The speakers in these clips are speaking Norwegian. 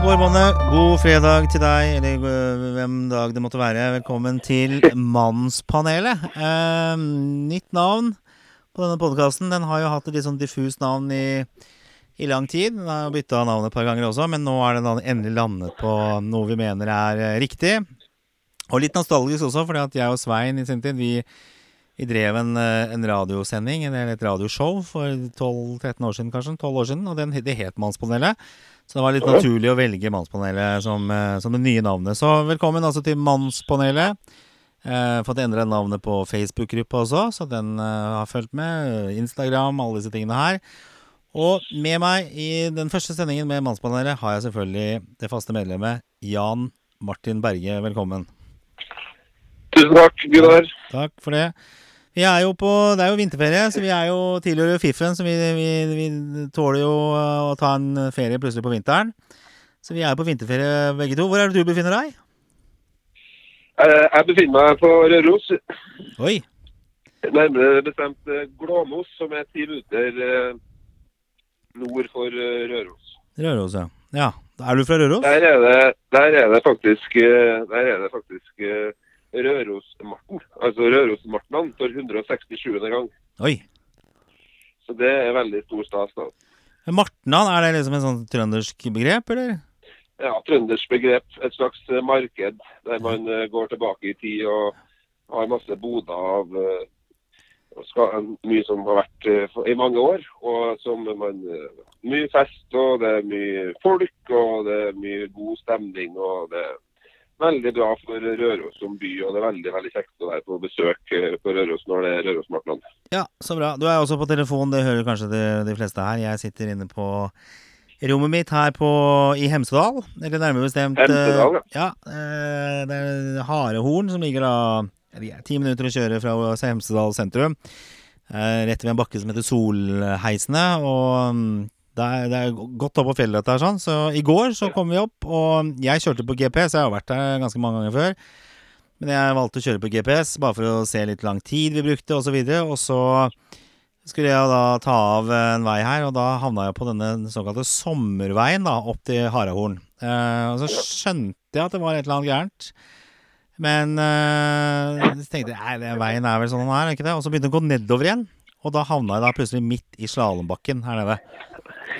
går båndet. God fredag til deg, eller øh, hvem dag det måtte være. Velkommen til Mannspanelet. Eh, nytt navn på denne podkasten. Den har jo hatt et litt sånn diffust navn i, i lang tid. Den har bytta navn et par ganger også, men nå er den endelig landet på noe vi mener er eh, riktig. Og litt nostalgisk også, fordi at jeg og Svein i sin tid, vi, vi drev en, eh, en radiosending, eller et radioshow, for 12-13 år siden kanskje. 12 år siden, og den, det het Mannspanelet. Så det var litt naturlig å velge Mannspanelet som, eh, som det nye navnet. Så velkommen altså til Mannspanelet. Eh, fått endra navnet på Facebook-gruppa også, så den eh, har fulgt med. Instagram, alle disse tingene her. Og med meg i den første sendingen med Mannspanelet har jeg selvfølgelig det faste medlemmet Jan Martin Berge. Velkommen. Tusen takk, Gunnar. Takk for det. Vi er jo på, Det er jo vinterferie, så vi er jo tilhører Fiffen, så vi, vi, vi tåler jo å ta en ferie plutselig på vinteren. Så vi er på vinterferie begge to. Hvor er det du befinner deg? Eh, Jeg befinner meg på Røros, Oi. nærmere bestemt eh, Glåmos, som er ti minutter eh, nord for eh, Røros. Røros, ja. ja. Er du fra Røros? Der er det, der er det faktisk, eh, der er det faktisk eh, Rørosmarten, altså Røros-Martnan for 167. gang. Oi. Så det er veldig stor stas. da. Martnan, er det liksom en sånn trøndersk begrep, eller? Ja, trøndersk begrep. Et slags eh, marked der man eh, går tilbake i tid og har masse boder av eh, og skal, mye som har vært i mange år. Og som man Mye fest, og det er mye folk, og det er mye god stemning. Og det er veldig bra for Røros som by, og det er veldig veldig kjekt å være på besøk eh, på Røros når det er Rørosmartland. Ja, så bra. Du er også på telefon, det hører kanskje de, de fleste her. Jeg sitter inne på rommet mitt her på, i Hemsedal. Eller nærmere bestemt eh, Hemsedal, ja. ja. Det er Harehorn som ligger da ti minutter å kjøre fra Hemsedal sentrum. Eh, rett ved en bakke som heter Solheisene. Og mm, det er, det er godt opp på fjellet dette her, sånn. Så i går så kom vi opp, og jeg kjørte på GPS. Jeg har vært der ganske mange ganger før. Men jeg valgte å kjøre på GPS bare for å se litt lang tid vi brukte osv. Og, og så skulle jeg da ta av en vei her, og da havna jeg på denne såkalte sommerveien da, opp til Harahorn. Uh, og så skjønte jeg at det var et eller annet gærent. Men uh, så tenkte jeg den veien er vel sånn den er ikke det? Og så begynte den å gå nedover igjen. Og da havna jeg da plutselig midt i slalåmbakken her nede.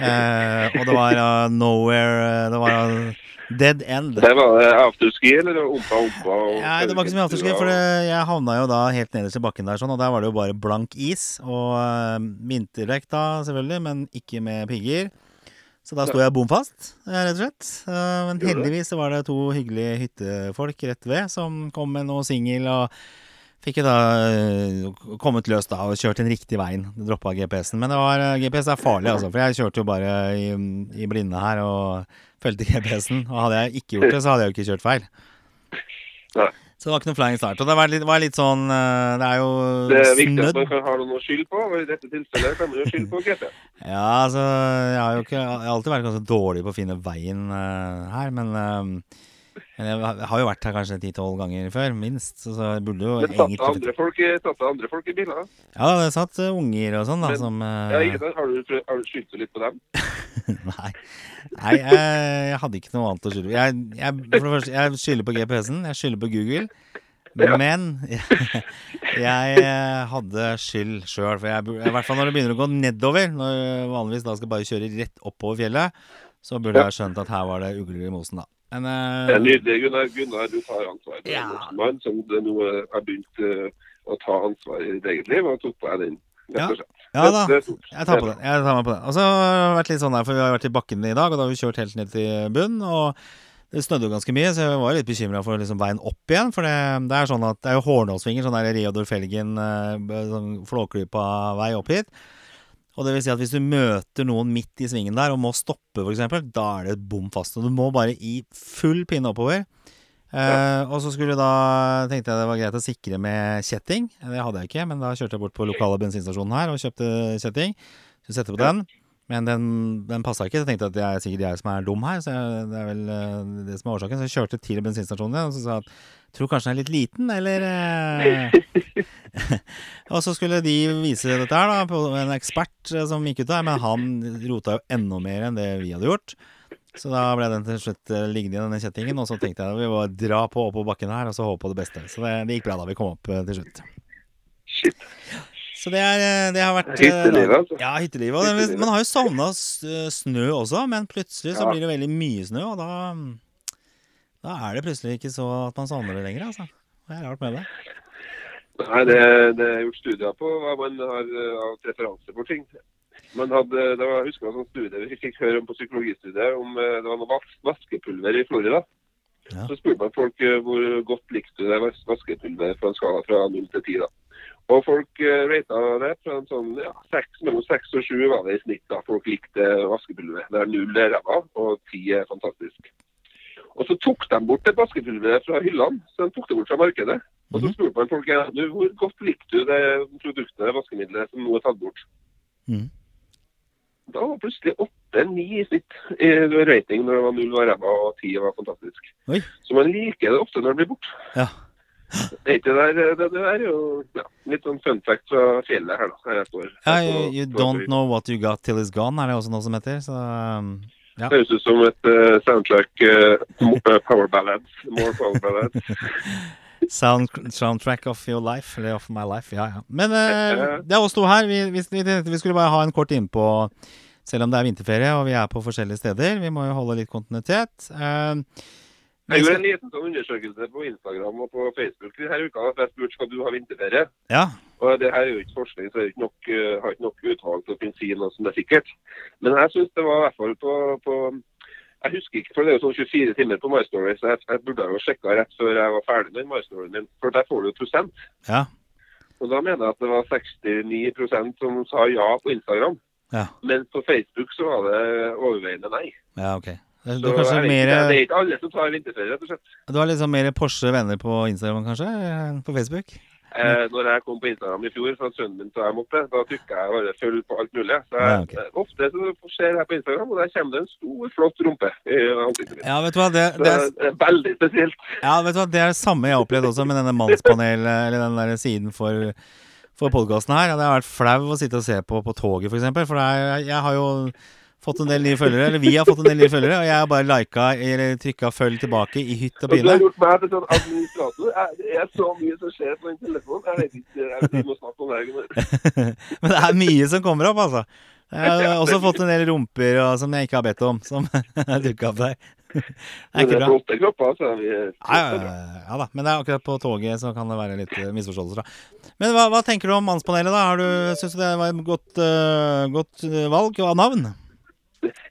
Eh, og det var uh, nowhere eh, Det var uh, dead end. Det var uh, afterski, eller ompa ompa? Nei, det var ikke så mye afterski, for det, jeg havna jo da helt nederst i bakken der, sånn, og der var det jo bare blank is. Og uh, vinterdekk da, selvfølgelig, men ikke med pigger. Så da sto jeg bom fast, eh, rett og slett. Eh, men heldigvis så var det to hyggelige hyttefolk rett ved som kom med noe singel og Fikk jo da eh, kommet løs da og kjørt den riktige veien. Droppa GPS-en. Men det var, eh, GPS er farlig, altså. For jeg kjørte jo bare i, i blinde her og fulgte GPS-en. Og hadde jeg ikke gjort det, så hadde jeg jo ikke kjørt feil. Nei. Så det var ikke noe flying start. Og det var litt, var litt sånn eh, Det er jo Det er viktig at man kan ha noe å skylde på, og i dette tilfellet kan man jo skylde på GPS. Ja, altså Jeg har jo ikke Jeg har alltid vært ganske dårlig på å finne veien her, men jeg har- jeg har jo vært her kanskje ti-tolv ganger før, minst. Så, så burde jo Men satt det andre andre folk i biler? Ja, det satt eh, unger og sånn, da, Men- som eh, Ja, har du, har du skyldt litt på dem? Nei, Nei jeg, jeg hadde ikke noe annet å skylde på. Jeg, jeg, for det første, jeg skylder på GPS-en, jeg skylder på Google. Men jeg, jeg eh, hadde skyld sjøl. For jeg, i hvert fall når det begynner å gå nedover, når vanligvis da skal bare kjøre rett oppover fjellet, så burde jeg skjønt at her var det ugler i mosen, da. Men Det er eh, nydelig, Gunnar. Gunnar, du tar ansvar. Ja. en mann som det nå har begynt uh, å ta ansvar i ditt eget liv, og tok på deg den, Ja. ja da. Jeg tar på det. Jeg tar meg på det. Og så har det vært litt sånn der, for vi har vært i bakken i dag, og da har vi kjørt helt ned til bunn. Og det snødde jo ganske mye, så jeg var litt bekymra for liksom veien opp igjen. For det, det er sånn at det er jo Hårnålsvinger, sånn der Reodor Felgen, eh, sånn flåklypa vei opp hit. Og det vil si at hvis du møter noen midt i svingen der og må stoppe, f.eks., da er det bom fast. Og du må bare i full pinne oppover. Eh, og så skulle da tenkte jeg det var greit å sikre med kjetting. Det hadde jeg ikke, men da kjørte jeg bort på lokale bensinstasjonen her og kjøpte kjetting. Så sette på den. Men den, den passa ikke, så jeg tenkte at det er sikkert jeg som er dum her. Så jeg, det er vel eh, det som er årsaken. Så jeg kjørte til bensinstasjonen og så sa jeg at tror kanskje den er litt liten, eller eh. Og så skulle de vise dette her, da, på en ekspert eh, som gikk ut der, men han rota jo enda mer enn det vi hadde gjort. Så da ble den til slutt liggende denne kjettingen, og så tenkte jeg at vi bare dra på oppå bakken her og så håpe på det beste. Så det, det gikk bra da vi kom opp til slutt. Shit. Så det, er, eh, det har vært eh, Hyttelivet, altså. Ja, hyttelivet. Hyttelivet. man har jo savna snø også, men plutselig så blir det veldig mye snø, og da Da er det plutselig ikke så at man savner det lenger, altså. Det er rart med det. Nei, det, det er gjort studier på hva man har eh, av preferanse for ting. Man hadde, det var, jeg husker en sånn studie vi fikk høre om på psykologistudiet om eh, det var noe vaskepulver i Florida. Ja. Så spurte man folk eh, hvor godt likte du det vas- vaskepulveret fra en skala fra 0 til 10. Og folk uh, rata det fra en sånn ja, 6, mellom 6 og 7 var det i snitt. da. Folk likte vaskepulveret. Der 0 er ræva og ti er fantastisk. Og så tok de bort det vaskepulveret fra hyllene. Så de tok det bort fra markedet. Og så Mhm. spurte man folk hvor godt likte du det produktet, det vaskemiddelet som nå er tatt bort. Mm. Da var plutselig 8-9 i snitt i rating når det var null var ræva og ti var fantastisk. Oi. Så man liker det ofte når det blir bort. Ja. Det, er ikke der, det, det er jo ja, litt sånn fun fact fra fjellet her, da. Her jeg står. Ja, you, you don't know what you got till it's gone, er det også noe som heter. Så um, ja. Det høres ut som et uh, soundtrack uh, power ballads. More power ballads. Sound, soundtrack of your life, eller of my life. Ja, ja. Men uh, det er oss to her. Vi, vi, vi, skulle bare ha en kort innpå selv om det er vinterferie og vi er på forskjellige steder. Vi må jo holde litt kontinuitet. Vi Jeg gjorde en liten sånn undersøkelse på Instagram og på Facebook denne uka. for Jeg spurte skal du ha vinterferie. ja, Og det her er jo ikke forskning, så jeg ikke nok, eh, har ikke nok utvalg til å kunne si noe som er sikkert. Men jeg syns det var i hvert fall på, på Jeg husker ikke, for det er jo sånn 24 timer på My Story, så jeg, jeg burde jo sjekka rett før jeg var ferdig med My Storyen min. For der får du jo prosent. ja, Og da mener jeg at det var 69% som sa ja på Instagram. ja, Men på Facebook så var det overveiende nei. ja, ok. Du, Så du, kanskje mer, det er ikke alle som tar vinterferie, rett og slett. du har liksom mer Porsche venner på Instagram, kanskje? På Facebook? Eh, når jeg kom på Instagram i fjor, fra sønnen min tar jeg måtte, da trykka jeg bare følg på alt mulig. Så jeg, Ja, ok. eh, Ofte så ser jeg på Instagram, og der kommer det en stor, flott rumpe. Ja, vet du hva. Det, det, er, det er veldig spesielt. ja, vet du hva? det er det samme jeg har opplevd også med denne mannspanel, eller den der siden for, for podkasten her. Det har vært flau å sitte og se på på toget, f.eks. For, for det er, jeg har jo fått en del nye følgere, eller vi har fått en del nye følgere, og jeg har bare lika eller trykka 'følg tilbake' i hytt og pine. sånn Det er så mye som skjer på min telefon. Jeg vet ikke jeg vet ikke snakke om det. Men det er mye som kommer opp, altså. Jeg har også fått en del rumper og, som jeg ikke har bedt om, som dukka opp der. Det er ikke bra. flotte kropper. Så vi, Ja, ja, ja, ja da, men det er akkurat på toget så kan det være litt eh, misforståelser. da. Men hva, hva tenker du om Mannspanelet? da? Har du, Syns du det var et godt, uh, godt eh, valg av navn?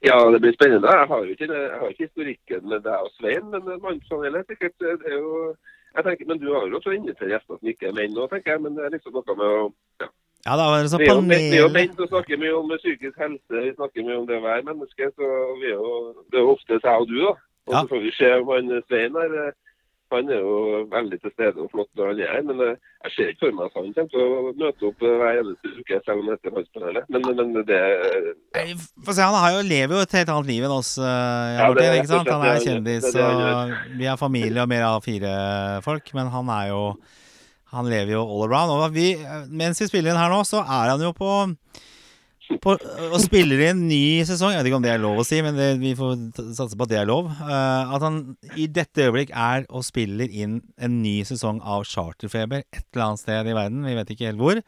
Ja, det blir spennende. Jeg har jo ikke, har ikke historikken med deg og Svein, men mannspanelet er sikkert det er jo jeg tenker, Men du har jo lov til å invitere gjester som ikke er menn nå, tenker jeg. Men det er liksom noe med å ja. Ja, da var det så Vi er jo panel... menn som snakker mye om psykisk helse, vi snakker mye om det å være menneske. så vi er jo, Det er jo ofte jeg og du, da. Og Ja. så får vi se om han Svein her Han er jo veldig til stede og flott når han er her, men eh, jeg ser ikke for meg at han kommer til å møte opp eh, hver eneste uke, selv om dette er Mannspanelet. Men, men det Nei, Få se, han har jo, lever jo et helt annet liv enn oss, Ja, det ikke sant? Han er kjendis. Det og vi er familie og mer av fire folk. Men han er jo Han lever jo all around. Og vi, mens vi spiller inn her nå, så er han jo på på, og spiller i en ny sesong. Jeg vet ikke om det er lov å si, men det, vi får satse på at det er lov. uh, at han i dette øyeblikk er og spiller inn en ny sesong av Charterfeber et eller annet sted i verden. Vi vet ikke helt hvor.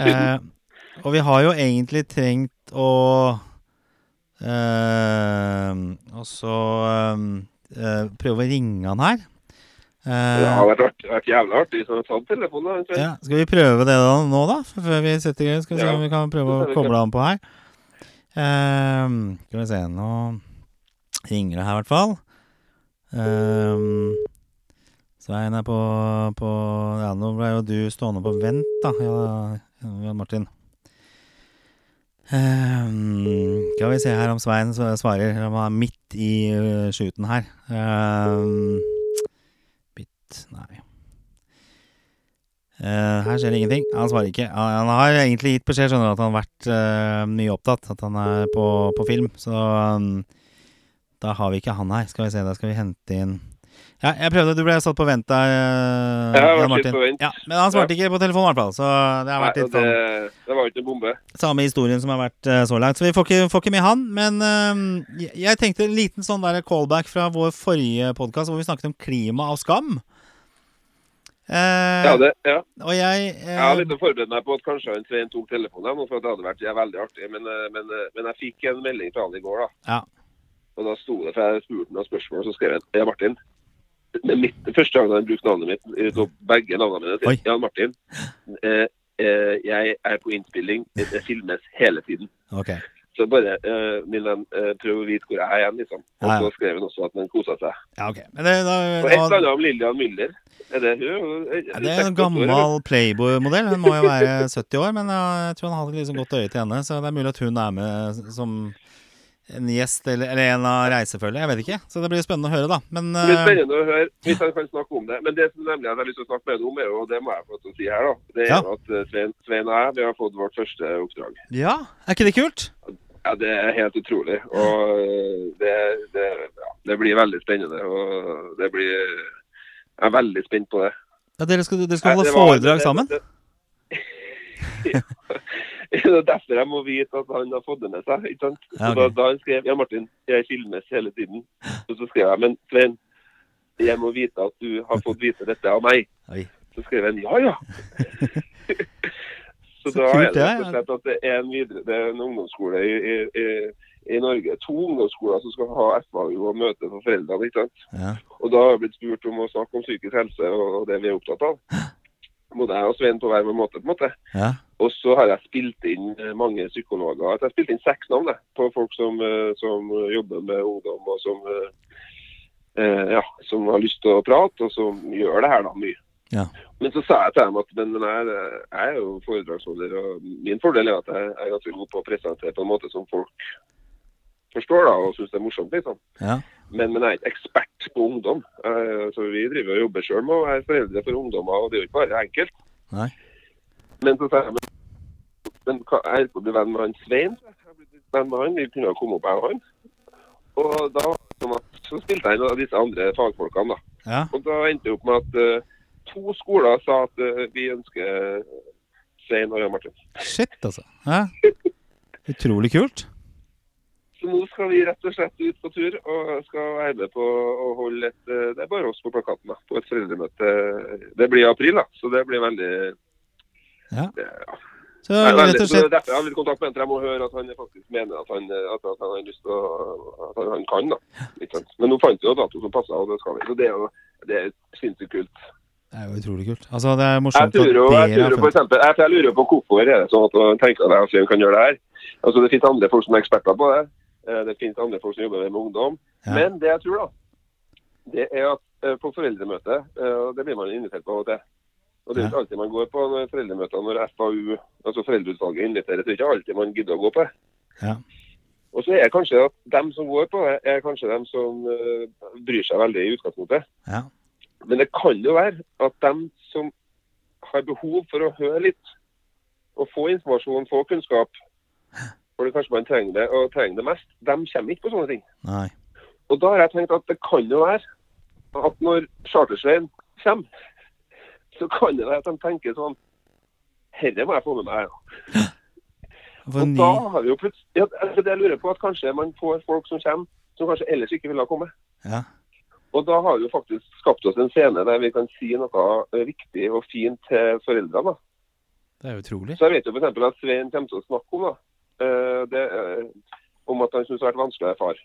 Uh, og vi har jo egentlig trengt å uh, eh, prøve å ringe han her. Eh, Det har vært, jævla artig som har tatt telefonen. ja, skal vi prøve det da nå, da? Før vi setter i gang? Skal vi se om vi kan prøve å koble an han på her. Uh, skal vi se Nå ringer det her, i hvert fall. Uh, Svein er på, på Ja, nå ble jo du stående på vent, da, ja, Jan Martin. Uh, skal vi se her om Svein svarer. Om han er midt i uh, shooten her. Ehm, Nei. Uh, her skjer det ingenting. Han svarer ikke. Han, han har egentlig gitt beskjed, skjønner at han har vært uh, mye opptatt. At han er på, på film. Så um, da har vi ikke han her. Skal vi se, da skal vi hente inn Ja, jeg prøvde, Du ble satt på vent der, uh, Jeg har vært Jan litt Martin. på vent. Ja, men han svarte ikke på telefonen, i hvert fall. Så det har vært Nei, litt sånn det var jo ikke en bombe. samme historien som har vært så langt. Så vi får ikke, får ikke med han. Men eh, jeg- jeg tenkte en liten sånn der callback fra vår forrige podkast hvor vi snakket om klima og skam. Eh, Ja, det, ja. Og jeg eh, Jeg har litt å forberede meg på at kanskje han Svein tok telefonen, for det hadde vært ja, veldig artig. Men, eh, men, eh, men jeg fikk en melding fra han i går, da. Ja. Og da sto det, for jeg spurte noen spørsmål, så skrev jeg Ja, Martin. Mitt, første gang han brukte navnet mitt, tok begge navnene mine. Oi. Jan Martin. Eh, eh, jeg er på innspilling. Det filmes hele tiden. Ok. Så bare, uh, min venn, uh, prøv å vite hvor jeg er igjen, liksom. Og Ja, ja. så skrev han også at han kosa seg. Ja, ok. Men det, da, Og et eller annet om Lillian Müller. Er det hun? ja, det er en gammel Playboy-modell. Hun må jo være 70 år, men jeg tror han har et liksom godt øye til henne. Så det er mulig at hun er med som en gjest eller, eller en av reisefølget. Jeg vet ikke. Så det blir spennende å høre, da. Men Det blir eh, spennende å høre hvis han kan snakke om det. Men det som nemlig jeg har lyst til å snakke med henne om, er jo, og det må jeg få til å si her, da. Det er Ja. at eh, Svein, Svein og jeg vi har fått vårt første oppdrag. ja, er ikke det kult? Ja, Det er helt utrolig. Og eh, det, det, ja, det blir veldig spennende. Og det blir Jeg er veldig spent på det. Ja, Dere skal, dere skal holde det foredrag det- sammen? det- Ja. Det er derfor jeg må vite at han har fått det med seg. ikke sant? Ja, Så da, da han skrev ja Martin, jeg filmes hele tiden, og så skrev jeg men Svein, jeg må vite at du har fått vite dette av meg. Oi. Så skrev han ja, ja. så, Så da kult er det rett og slett at det er en, videre, det er en ungdomsskole i, i, i, i Norge. To ungdomsskoler som skal ha FAU og møte for foreldrene. ikke sant? Ja. Og da har jeg blitt spurt om å snakke om psykisk helse og, det vi er opptatt av. Både jeg og Svein på hver vår måte. på en måte. ja. Og så har jeg spilt inn eh, mange psykologer. Jeg har spilt inn seks navn på folk som, eh, som jobber med ungdom og som, eh, ja, som har lyst til å prate, og som gjør det her da mye. Ja. Men så sa jeg til dem at men, men jeg, jeg er jo foredragsholder, og min fordel er at jeg er ganske god på å presentere på en måte som folk forstår da, og syns det er morsomt. liksom. ja. Men, men jeg er ikke ekspert på ungdom. Eh, så Vi driver og jobber sjøl med å være foreldre for ungdommer, og det er jo ikke bare enkelt. Nei. Men så sa jeg men, men hva- jeg holder på å bli venn med han Svein. Jeg blitt venn med han, Vi kunne ha kommet opp, jeg og han. Og da at, så spilte jeg noen av disse andre fagfolkene. da. ja. Og da endte det opp med at eh, to skoler sa at eh, vi ønsker Svein og Jan Martin. Shit, altså. Ja. Utrolig kult. Så nå skal vi rett og slett ut på tur og skal være med på å holde et eh, Det er bare oss på plakaten, da. På et foreldremøte. Det blir i april, da. Så det blir veldig Ja. det, ja. Så Nei, veldig, rett og slett derfor jeg har litt kontakt med ham. for Jeg må høre at han faktisk mener at han, at, at han har lyst til å At han, kan, da. Men nå fant vi jo dato som passa, og det skal vi. Så det er jo det er sinnssykt kult. Det er jo utrolig kult. Altså, det er morsomt jeg jo, jeg dere har funnet- jeg, jeg lurer på hvorfor er det sånn at man tenker at vi kan gjøre det her. Altså Det finnes andre folk som er eksperter på det. Eh, Det finnes andre folk som jobber med ungdom. Ja. Men det jeg tror, da, det er at eh, på foreldremøte, eh, det blir man invitert på av og til Og det er ikke alltid man går på når foreldremøter når FAU, altså foreldreutvalget, inviterer. Det er ikke alltid man gidder å gå på det. Ja. Og så er det kanskje at dem som går på det, er kanskje dem som bryr seg veldig i utgangspunktet. Ja. Men det kan jo være at dem som har behov for å høre litt, og få informasjon, få kunnskap, for det kanskje man trenger det, og trenger det mest, dem kommer ikke på sånne ting. Nei. Og da har jeg tenkt at det kan jo være at når Chartersveien kommer, så kan det være at de tenker sånn Herre må jeg få med meg. Ja. Og da har vi jo plutselig ja, altså det jeg lurer på at kanskje man får folk som kommer, som kanskje ellers ikke ville ha kommet. Ja. Og da har vi jo faktisk skapt oss en scene der vi kan si noe viktig og fint til foreldrene. Det er utrolig. Så jeg vet jo f.eks. at Svein kommer til å snakke om da, eh, det, eh, om at han syns det har vært vanskelig å være far.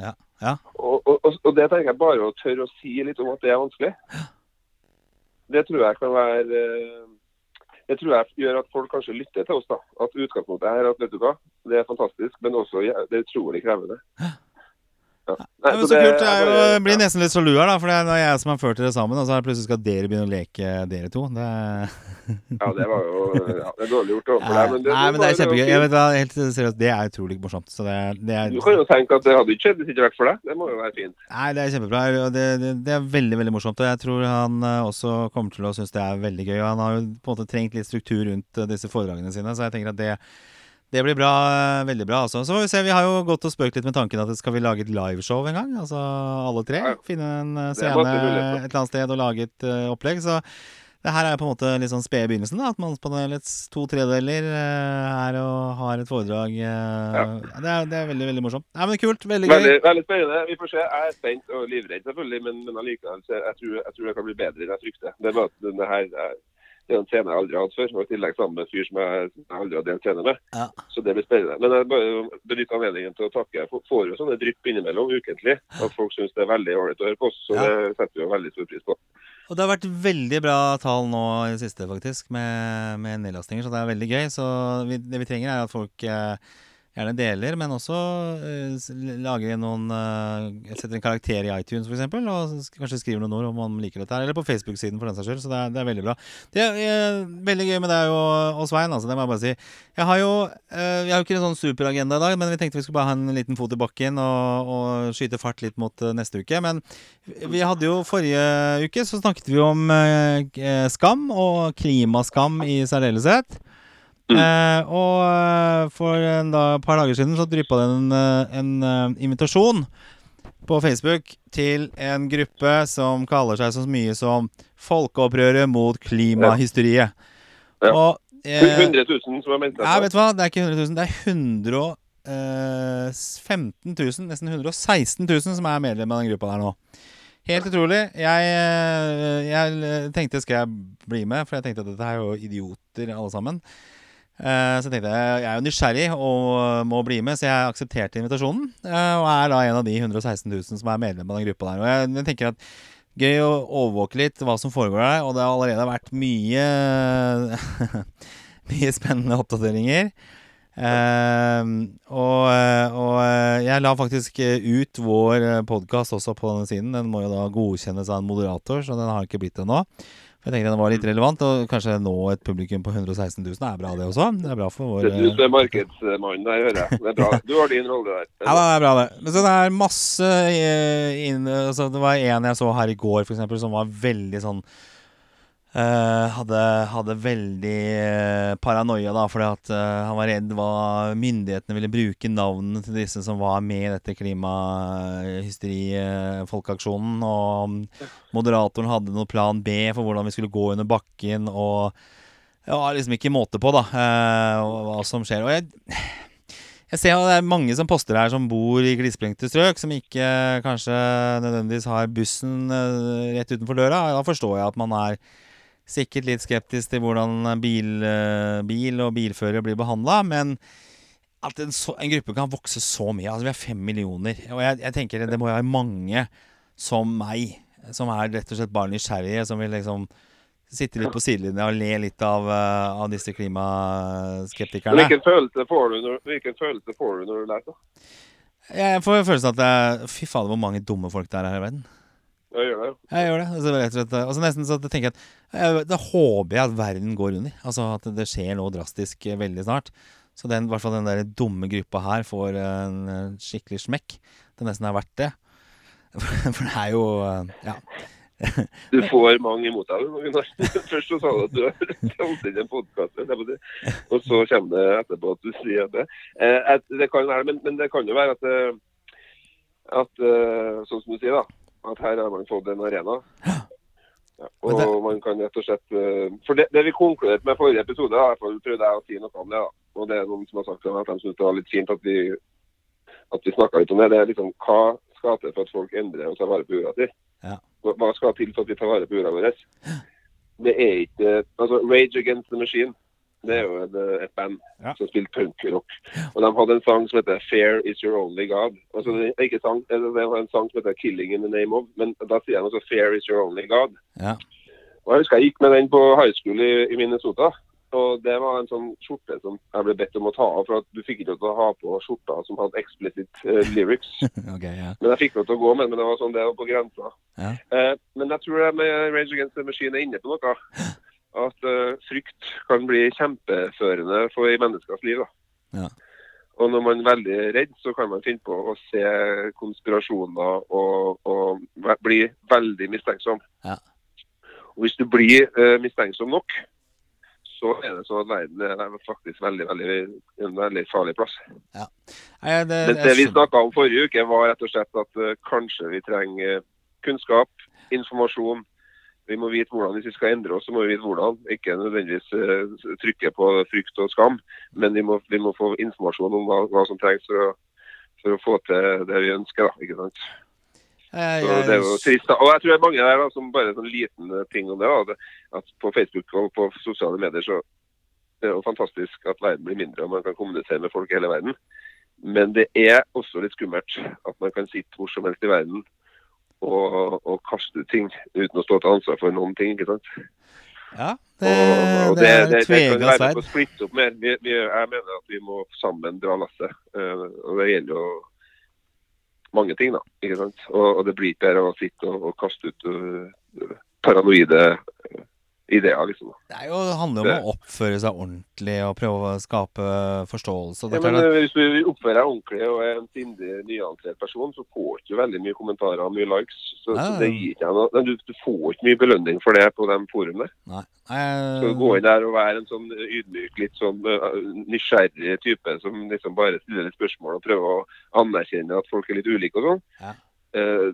Ja. Ja. Og, og, og- og det tenker jeg bare å tørre å si litt om at det er vanskelig. Ja. Det tror jeg kan være eh, Det tror jeg gjør at folk kanskje lytter til oss. da. At utgangspunktet er at vet du hva, det er fantastisk, men også det er utrolig krevende. Ja. Nei, Ja, men så så det kult. Jo, jeg blir nesten litt sjalu her, da. For det er jeg som har ført dere sammen, og så plutselig skal dere begynne å leke, dere to. Det. Ja, det var jo ja, det er dårlig gjort overfor Nei, deg. Men det, Nei, men det er kjempegøy. Jeg vet, helt seriøst, Det er utrolig morsomt. Så det, det er, Du kan jo tenke at det hadde ikke skjedd hvis det ikke vært for deg. Det må jo være fint. Nei, det er kjempebra. Det, det, det er veldig veldig morsomt. Og jeg tror han eh, også kommer til å synes det er veldig gøy. Og han har jo på en måte trengt litt struktur rundt eh, disse foredragene sine, så jeg tenker at det, Det blir bra, eh, veldig bra. altså. Så får vi se, vi har jo gått og spøkt litt med tanken at skal vi lage et liveshow en gang? Altså alle tre. Ja, ja. Finne en eh, Det scene et eller annet sted og lage et uh, opplegg. Så det her er jo på en måte litt sånn spede begynnelsen. da, At Mannspanelets to tredeler er og har et foredrag. eh, det, er, det er veldig, veldig morsomt. Nei, men Kult. Veldig gøy. Veldig, veldig spennende. Vi får se. Jeg er spent og livredd, selvfølgelig, men, men allikevel så jeg tror, jeg tror det kan bli bedre enn jeg frykter. Det denne her er, det er en scene jeg aldri har hatt før, og i tillegg sammen med en fyr som jeg, aldri har delt scene med. Ja. Så det blir spennende. Men jeg bare benytter anledningen til å takke. Jeg får jo sånne drypp innimellom ukentlig. At folk syns det er veldig ålreit å høre på oss. Så Ja. det setter vi jo veldig stor pris på. Og det har vært veldig bra tall nå i det siste, faktisk, med, med nedlastinger. Så det er veldig gøy. Så vi, det vi trenger, er at folk eh, gjerne deler, men også eh, lager noen eh, Setter en karakter i iTunes, f.eks., og kanskje skriver noen ord om man liker dette her. Eller på Facebook-siden, for den saks skyld. Så det er, det er veldig bra. Det er eh, veldig gøy med deg og, og Svein, altså. Det må jeg bare si. Jeg har jo jeg har jo ikke en sånn superagenda i dag, men vi tenkte vi skulle bare ha en liten fot i bakken og, og skyte fart litt mot eh, neste uke. Men vi hadde jo forrige uke så snakket vi om eh, skam, og klimaskam i særdeleshet. Eh, og eh, for en da, par dager siden så dryppa det en, en, en eh, invitasjon på Facebook til en gruppe som kaller seg så mye som Folkeopprøret mot klimahysteriet. Ja. Og eh, 100 000 som har meldt Nei, vet du hva? Det er ikke 100 000. Det er 115 000, nesten 116 000, som er medlem av den gruppa der nå. Helt utrolig. Jeg, eh, jeg tenkte skal jeg bli med, for jeg tenkte at dette er jo idioter alle sammen. Eh, jeg tenkte jeg jeg er jo nysgjerrig og må bli med, så jeg aksepterte invitasjonen. eh, Og er da en av de 116 000 som er medlem av den gruppa der. Og jeg, tenker at Gøy å overvåke litt hva som foregår der, og det har allerede vært mye Mye spennende oppdateringer. Eh, og, og jeg la faktisk ut vår podkast også på denne siden. Den må jo da godkjennes av en moderator, så den har ikke blitt det ennå. For jeg tenkte den var litt relevant, og kanskje nå et publikum på 116 000 er bra, det også. Det er bra for vår du som er markedsmannen der, hører jeg. Det er bra. Du har din rolle der. Ja, det er bra, det. Men så det er masse eh, inn, altså, Det var en jeg så her i går, for eksempel, som var veldig sånn eh, hadde, hadde veldig eh, paranoia, da, fordi at uh, han var redd hva myndighetene ville bruke navnene til disse som var med i dette klimahysteri-folkeaksjonen. Og moderatoren hadde noe plan B for hvordan vi skulle gå under bakken, og det var liksom ikke måte på, da, uh, hva som skjer. Og jeg jeg ser at det er mange som poster her som bor i glisprengte strøk, som ikke kanskje nødvendigvis har bussen rett utenfor døra. Da forstår jeg at man er sikkert litt skeptisk til hvordan bil, eh, bil og bilførere blir behandla, men at en, så, en gruppe kan vokse så mye Altså, vi er fem millioner, og jeg, jeg tenker det må jo være mange som meg, som er rett og slett bare nysgjerrige, som vil liksom sitte litt på sidelinja og le litt av, eh, av disse klimaskeptikerne. Hvilken følelse får du når, får du når du leser? Jeg får følelsen at det, Fy fader, hvor mange dumme folk det er her i verden. Jeg gjør det. Jeg gjør det. Altså, rett og slett, altså, nesten så tenker jeg at Da håper jeg at verden går under. Altså At det skjer noe drastisk eh, veldig snart. Så den, i hvert fall den der dumme gruppa her får en eh, skikkelig smekk. Det nesten er verdt det. For det er jo eh, Ja. Du får mange imot deg. Gunnar. Først så sa du at du har talt inn en podkast, og så kommer det etterpå at du sier det. Eh, det kan være, men, det kan jo være at, at sånn som du sier, da, at her har man fått en arena. Ja, og det- man kan rett og slett eh, For det, det vi konkluderte med forrige episode, prøvde jeg å si noe om det. da, Og det er noen som har sagt at de syns det var litt fint at vi, at vi snakka litt om det. Det er liksom hva skal til for at folk endrer og tar vare på jorda si? Ja. Hva skal til for at vi tar vare på jorda vår? Det er ikke altså Rage Against the Machine. Det er jo et, et band Ja. som spilte punkrock. Og de hadde en sang som heter 'Fair Is Your Only God'. Altså, det er ikke sang, det var en sang som heter 'Killing in the Name of', men da sier de altså 'Fair Is Your Only God'. Ja. Og Jeg husker jeg gikk med den på high school i, i Minnesota. Og det var en sånn skjorte som jeg ble bedt om å ta av, for at du fikk ikke lov til å ha på skjorta som hadde explicit uh, lyrics. okay, ja. Men jeg fikk lov til å gå med den, men det var sånn det var på grensa. Ja. Uh, men jeg tror jeg med Rage Against the Machine er inne på noe. At uh, frykt kan bli kjempeførende for i menneskers liv. Ja. Og når man er veldig redd, så kan man finne på å se konspirasjoner og, og bli veldig mistenksom. Ja. Og hvis du blir uh, mistenksom nok, så er det sånn at verden er faktisk veldig, veldig, en veldig farlig plass. Nei, det, Men det vi snakka om forrige uke, var rett og slett at uh, kanskje vi trenger kunnskap, informasjon. Vi må vite hvordan hvis vi skal endre oss, så må vi vite hvordan. Ikke nødvendigvis uh, trykke på frykt og skam, men vi må, vi må få informasjon om hva, hva som trengs for å, for å, få til det vi ønsker. Da, ikke sant? Jeg, Så det er jo trist. da. Og jeg tror det er mange der da, som bare sånn liten ting om det. da, at På Facebook og på sosiale medier så det er jo fantastisk at verden blir mindre og man kan kommunisere med folk i hele verden. Men det er også litt skummelt at man kan sitte hvor som helst i verden og, og kaste ut ting uten å stå til ansvar for noen ting. ikke sant? ja, det, Og, og det er det kan tvega være på opp mer. Vi, vi, jeg mener at vi må sammen dra lasset. Uh, og det gjelder jo mange ting, da. ikke sant? Og, og det blir ikke av å sitte og, og kaste ut uh, paranoide øh, ideer, liksom. Det jo, det handler jo om å oppføre seg ordentlig og prøve å skape forståelse. Ja, men at- øh, Hvis du oppfører deg ordentlig og er en sindig, nyantrert person, så får du ikke veldig mye kommentarer og mye likes. Så, Nei, så det gir ikke noe. Du, du får ikke mye belønning for det på de forumene. Nei. Så gå inn der og være en sånn ydmyk, litt sånn øh, nysgjerrig type som liksom bare stiller litt spørsmål og prøver å anerkjenne at folk er litt ulike og sånn. Ja. Uh,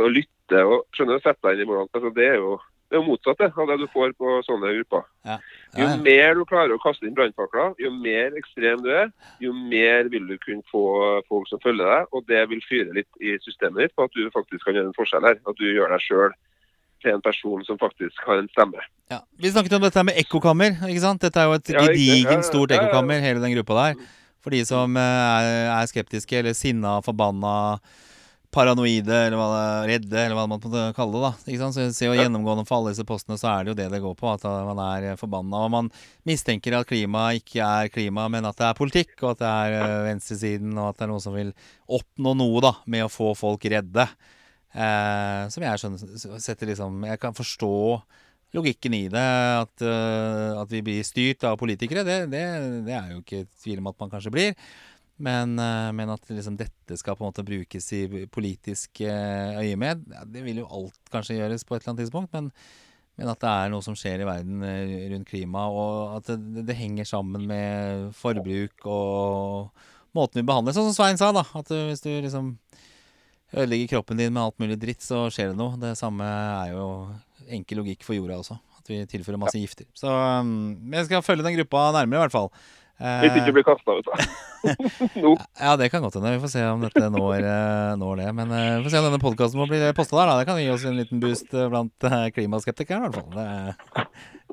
og lytte og skjønner du, sette deg inn i hvordan altså, Det er jo det er jo motsatt av det du får på sånne grupper. Ja. Jo Ja, Jo mer du klarer å kaste inn brannfakler, jo mer ekstrem du er, jo mer vil du kunne få folk som følger deg. Og det vil fyre litt i systemet ditt på at du faktisk kan gjøre en forskjell her. At du gjør deg sjøl til en person som faktisk har en stemme. Ja. Vi snakket om dette med ekkokammer. ikke sant? Dette er jo et Ja. Ja, ja, gedigent stort ja, ja. ekkokammer, hele den gruppa der. For de som eh, er skeptiske eller sinna, forbanna, paranoide, eller hva det, redde, eller hva man måtte kalle det. da Ikke sant? Så jeg ser jo Gjennomgående for alle disse postene så er det jo det det går på. At eh, man er forbanna. Og man mistenker at klima ikke er klima, men at det er politikk, og at det er eh, venstresiden, og at det er noen som vil oppnå noe da med å få folk redde. Eh, som jeg skjønner setter liksom Jeg kan forstå logikken i det. At, uh, at vi blir styrt av politikere, det, det, det er jo ikke tvil om at man kanskje blir. Men, eh, men at liksom dette skal på en måte brukes i politisk eh, øyemed, ja, det vil jo alt kanskje gjøres på et eller annet tidspunkt. Men, men at det er noe som skjer i verden eh, rundt klima, og at det, det henger sammen med forbruk og måten vi behandler Sånn som Svein sa, da. At hvis du liksom ødelegger kroppen din med alt mulig dritt, så skjer det noe. Det samme er jo enkel logikk for jorda også. At vi tilfører masse gifter. Så vi jeg skal følge den gruppa nærmere, i hvert fall. Eh, Hvis ikke blir kasta ut, da. Ja, det kan godt hende. Vi får se om dette når, eh, når det. Men eh, vi får se om denne podkasten må bli posta der. da Det kan gi oss en liten boost eh, blant klimaskeptikere, i hvert fall. Det,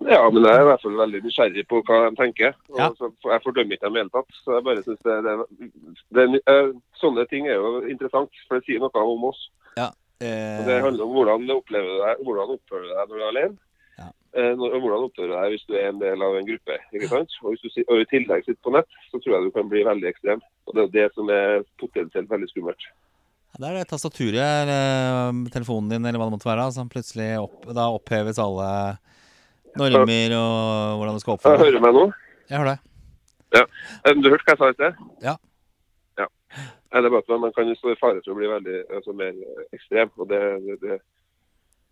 Ja, men jeg er i hvert fall veldig nysgjerrig på hva de tenker. Ja. jeg fordømmer ikke dem i det hele tatt. Så jeg bare synes det, det, det, eh, Sånne ting er jo interessant, for det sier noe om oss. eh, Og Det handler om hvordan du opplever deg, hvordan oppfører du deg når du er alene. Ja. Eh, når- og hvordan oppfører du deg hvis du er en del av en gruppe. ikke sant? Og Hvis du og i tillegg sitter på nett, så tror jeg du kan bli veldig ekstrem. Og Det er det som er potensielt veldig skummelt. det er det tastaturet eller um, telefonen din eller hva det måtte være, som plutselig opp, da oppheves alle normer og hvordan du skal oppføre deg. hører meg nå. Jeg hører deg. Ja. Du hørte hva jeg sa i sted? Ja. ja. Det er bare at man kan stå i fare for å bli veldig altså, mer eh, ekstrem. og det, det, det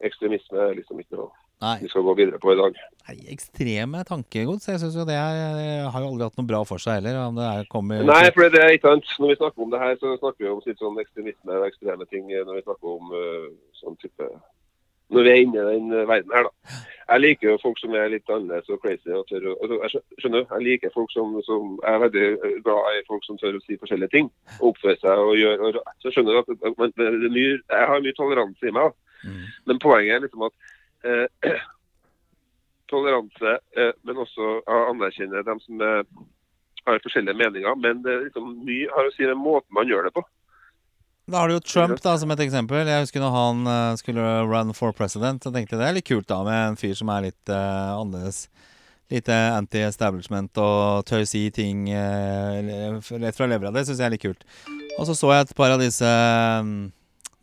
Ekstremisme er liksom ikke noe Nei, vi skal gå videre på i dag. nei ekstreme tankegods. Jeg synes jo det er, jeg har jo aldri hatt noe bra for seg heller. Om det er, kommet... Nei, for det er ikke sant. Når vi snakker om det her, så snakker vi om litt sånn ekstremisme og ekstreme ting. eh, Når vi snakker om uh, sånn type Når vi er inne i den eh, verden her, da. Jeg liker jo folk som er litt annerledes og crazy. og tør å, altså, jeg skjønner, jeg liker folk som, som Jeg er veldig eh, glad i folk som tør å si forskjellige ting. Og oppføre seg og gjøre og, Så skjønner du at man, mye, jeg har mye toleranse i meg. da. Mm. Men poenget er liksom at eh, toleranse, eh, men også anerkjenne dem som eh, har forskjellige meninger. Men det er liksom mye har å si den måten man gjør det på. Da har du jo Trump da, som et eksempel. Jeg husker når han skulle run for president, så tenkte jeg det er litt kult da med en fyr som er litt uh, annerledes. Litt eh, anti-establishment og tør si ting uh, rett fra levra. Det syns jeg er litt kult. Og så så jeg et par av disse um,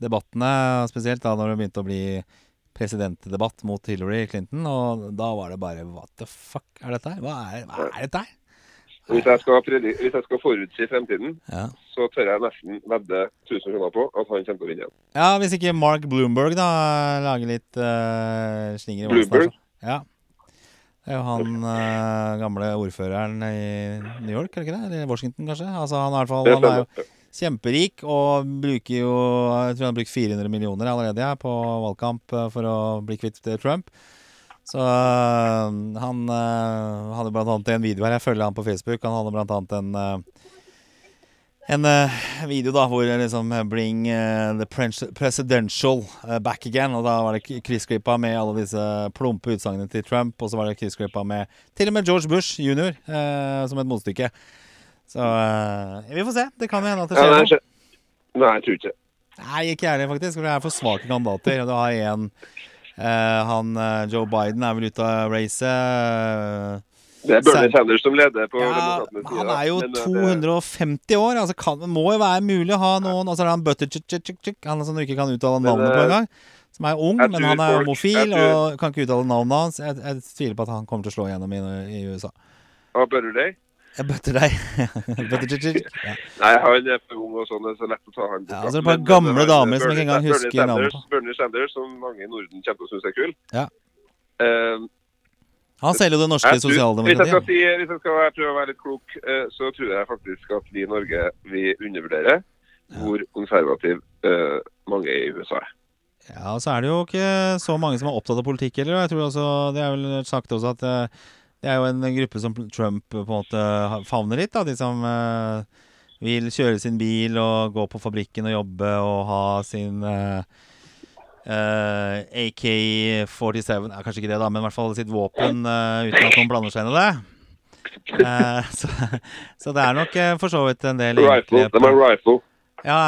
debattene, spesielt da når det begynte å bli presidentdebatt mot Hillary Clinton, og da var det bare What the fuck er dette her? Hva er, hva er dette her? Hvis jeg skal, hvis jeg skal forutsi fremtiden, Ja. så tør jeg nesten vedde 1000 kroner på at han kommer til å vinne igjen. Ja, hvis ikke Mark Bloomberg da lager litt uh, slinger i. Bloomberg? altså. Ja. Det er jo han uh, gamle ordføreren i New York, er det ikke det? Eller Washington, kanskje? Altså, han, er i hvert fall, han er jo. Kjemperik og bruker jo Jeg tror han har brukt 400 millioner allerede ja, på valgkamp eh, for å bli kvitt eh, Trump. Så øh, han øh, hadde annet en video her. Jeg følger han på Facebook. Han hadde annet en øh, en video da hvor liksom Bring the presidential back again. Og da var det kryssklippa med alle disse plumpe utsagnene til Trump. Og så var det kryssklippa med til og med George Bush jr. som et motstykke. Så øh, vi får se. Det kan hende at det Ja, skjer nei, noe. nei, jeg tror ikke. Nei, ikke jeg heller, faktisk. For det er for svake kandidater. Du har én eh, Han eh, Joe Biden er vel ute av racet. eh, Det er Bernie Sanders som leder på Ja, demokratenes side. han er jo Men, eh, det- 250 år. Altså kan, må jo være mulig å ha noen altså han Buttigieg, han som du ikke kan uttale navnet på eh, engang. Som er ung, men han er homofil og kan ikke uttale navnet hans. Jeg, jeg tviler på at han kommer til å slå igjennom i, i USA. Og Butter Day? Jeg bøtter deg. Buttigieg. Ja. Nei, han er for ung og sånn, det er så lett å ta han Ja, altså, det er bare gamle damer som ikke engang engang Bernie husker navnet på. Bernie Sanders, som mange i Norden kommer til å synes er kul. Ja. Eh, Han selger jo det norske jeg tror, hvis jeg skal, si, hvis jeg skal å være litt klok, eh, så tror jeg faktisk at vi i Norge vi undervurderer hvor konservativ uh, mange er i USA. er. Ja, og så er det jo ikke så mange som er opptatt av politikk heller. Jeg tror også, Det er vel sagt også at eh, det er jo en gruppe som Trump på en måte favner litt. da, De som eh, vil kjøre sin bil og gå på fabrikken og jobbe og ha sin eh, eh, AK-47 ja, Kanskje ikke det, da, men i hvert fall sitt våpen eh, uten at noen blander seg inn i det. Eh, så, så det er nok for så vidt en del Rifle, Det er rifle. Ja,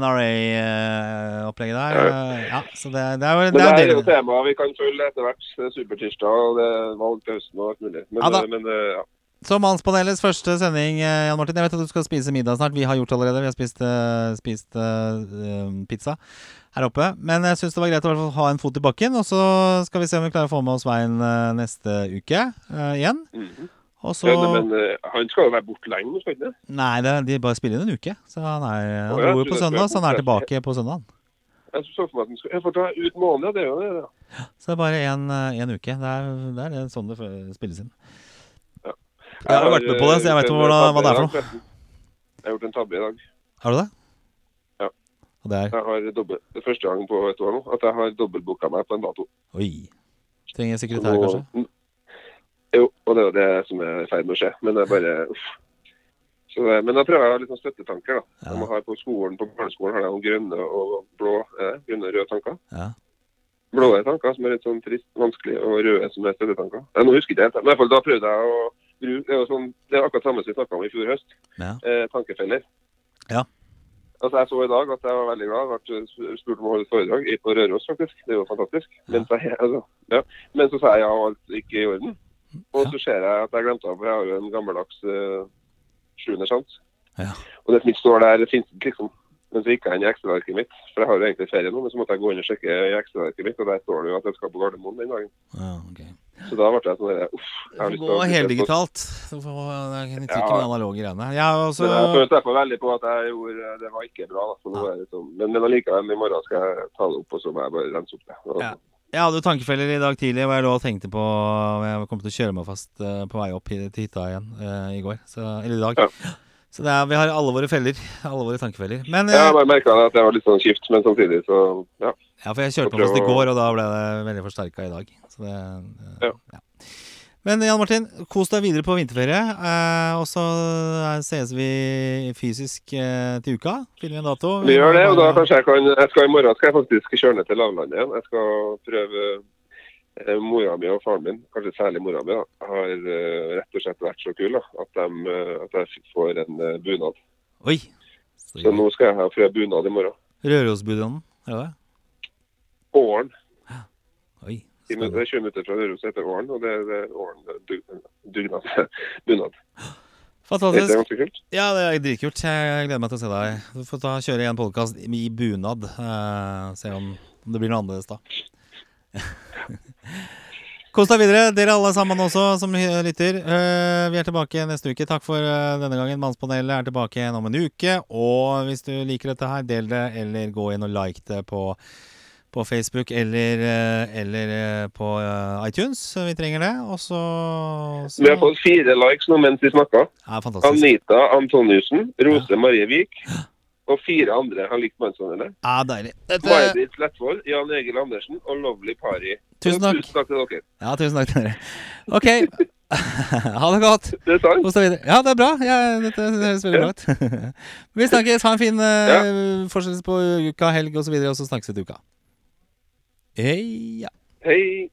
NRA-opplegget der. eh, Ja, så det, det er jo det det er er jo temaet tema vi kan følge etter hvert. Er Supertirsdag og det er valg til høsten og alt mulig. Men, Ja eh, men eh, ja. Så Mannspanelets første sending, eh, Jan Martin. Jeg vet at du skal spise middag snart. Vi har gjort det allerede. Vi har spist, eh, spist uh, pizza her oppe. Men jeg syns det var greit å ha en fot i bakken. Og så skal vi se om vi klarer å få med oss Svein eh, neste uke uh, igjen. Mhm. Og så ja, men eh, han skal jo være borte lenge skal han det? Nei, det, de bare spiller inn en uke. Så han, er, han oh, dro jo på søndag, så han er tilbake på søndag. Jeg så for meg at han skulle for da er ut måned, det er jo det. Ja. Så det er bare én uke. Det er, det er sånn det spilles inn. Ja. Jeg har vært med på det, så jeg vet hva, hva det er for noe. Jeg har gjort en tabbe i dag. Har du det? Ja. Og det er Jeg har dobbelt, det er første gang på et år nå at jeg har dobbeltbooka meg på en dato. Oi. Trenger sekretær, kanskje? Jo, og det er jo det som er i ferd med å skje. Men det er bare uff. Så, men da prøver jeg å ha litt sånn støttetanker. da. Ja. De har på skolen, på barneskolen har de grønne og blå, eh, grønne og røde tanker. Ja. Blå er tanker som er litt sånn trist, vanskelig, og røde som er støttetanker. Ja, nå husker jeg ikke helt, men i hvert fall da prøvde jeg å bruke Det er sånn, det er akkurat samme som vi snakka om i fjor høst. Ja. Eh, tankefeller. Ja. Altså, Jeg så i dag at jeg var veldig glad. Jeg ble spurt om å holde et foredrag på Røros, faktisk. Det jo fantastisk. Men så, altså, ja. Men så sa jeg ja, alt gikk i orden. Og så ser jeg at jeg glemte av, for jeg har jo en gammeldags uh, sjuende sjans. Ja. Og det som ikke står der, det finnes ikke liksom. Men så gikk jeg inn i ekstraarket mitt, for jeg har jo egentlig ferie nå, men så måtte jeg gå inn og sjekke i ekstraarket mitt, og der står det jo at jeg skal på Gardermoen den dagen. Ja, ok. Så da ble jeg sånn der, uff. Du jeg har får lyst gå heldigitalt. Du får, er ikke Ja. med analoge greiene. Jeg har også Men jeg følte derfor veldig på at jeg gjorde Det var ikke bra. Da. Så nå er det liksom, men, men allikevel, i morgen skal jeg ta det opp, og så må jeg bare rense opp det. Og, Ja. Jeg hadde jo tankefeller i dag tidlig hvor jeg lå og tenkte på om jeg kom til å kjøre meg fast eh, på vei opp hit- til hytta igjen eh, i går. Så, eller i dag. Ja. Så det er, vi har alle våre feller. Alle våre tankefeller. Men Jeg eh, har bare merka at jeg var litt sånn skift, men samtidig så ja. Ja, for jeg kjørte meg fast i går, og da ble det veldig forsterka i dag. Så det, eh, Ja. Men Jan Martin, kos deg videre på vinterferie. Eh, og så eh, ses vi fysisk eh, til uka. Finner vi en dato. Vi gjør det, og da kanskje jeg kan jeg skal I morgen skal jeg faktisk kjøre ned til lavlandet igjen. Jeg skal prøve eh, Mora mi og faren min, kanskje særlig mora mi, da, har eh, rett og slett vært så kule at, de, eh, at jeg får en eh, bunad. Oi! Så nå skal jeg ha prøve bunad i morgen. Rørosbunaden, er det det? Åren. Det er 20 minutter fra Røros heter Åren, og det er Åren dug- dugnad. Det er Fantastisk. ganske kult. Ja, det er dritkult. Jeg gleder meg til å se deg. Du får ta kjøre en podkast i bunad. Uh, se om, om det blir noe annerledes da. Kos deg videre, dere alle sammen også som lytter. Uh, vi er tilbake neste uke. Takk for uh, denne gangen. Mannspanelet er tilbake igjen om en uke. Og hvis du liker dette her, del det, eller gå inn og like det på på Facebook eller, eh, eller eh, på eh, iTunes. Vi trenger det. Og så, så Vi har fått fire likes nå mens vi snakka. ja. Anita Antoniussen, Rose Marie Vik og fire andre har likt Mannspanelet. Ja, deilig. Dette, May-Britt Slettvold, Jan Egil Andersen og Lovely Pari. Tusen takk. Tusen takk til dere. ja, tusen takk til dere. Ok. ha det godt. Det er sant. Videre. Ja, det er bra. Ja, dette høres veldig bra ut. Vi snakkes. Ha en fin uh, fortsettelse på uka, helg osv., og så snakkes vi til uka. 哎呀，嘿。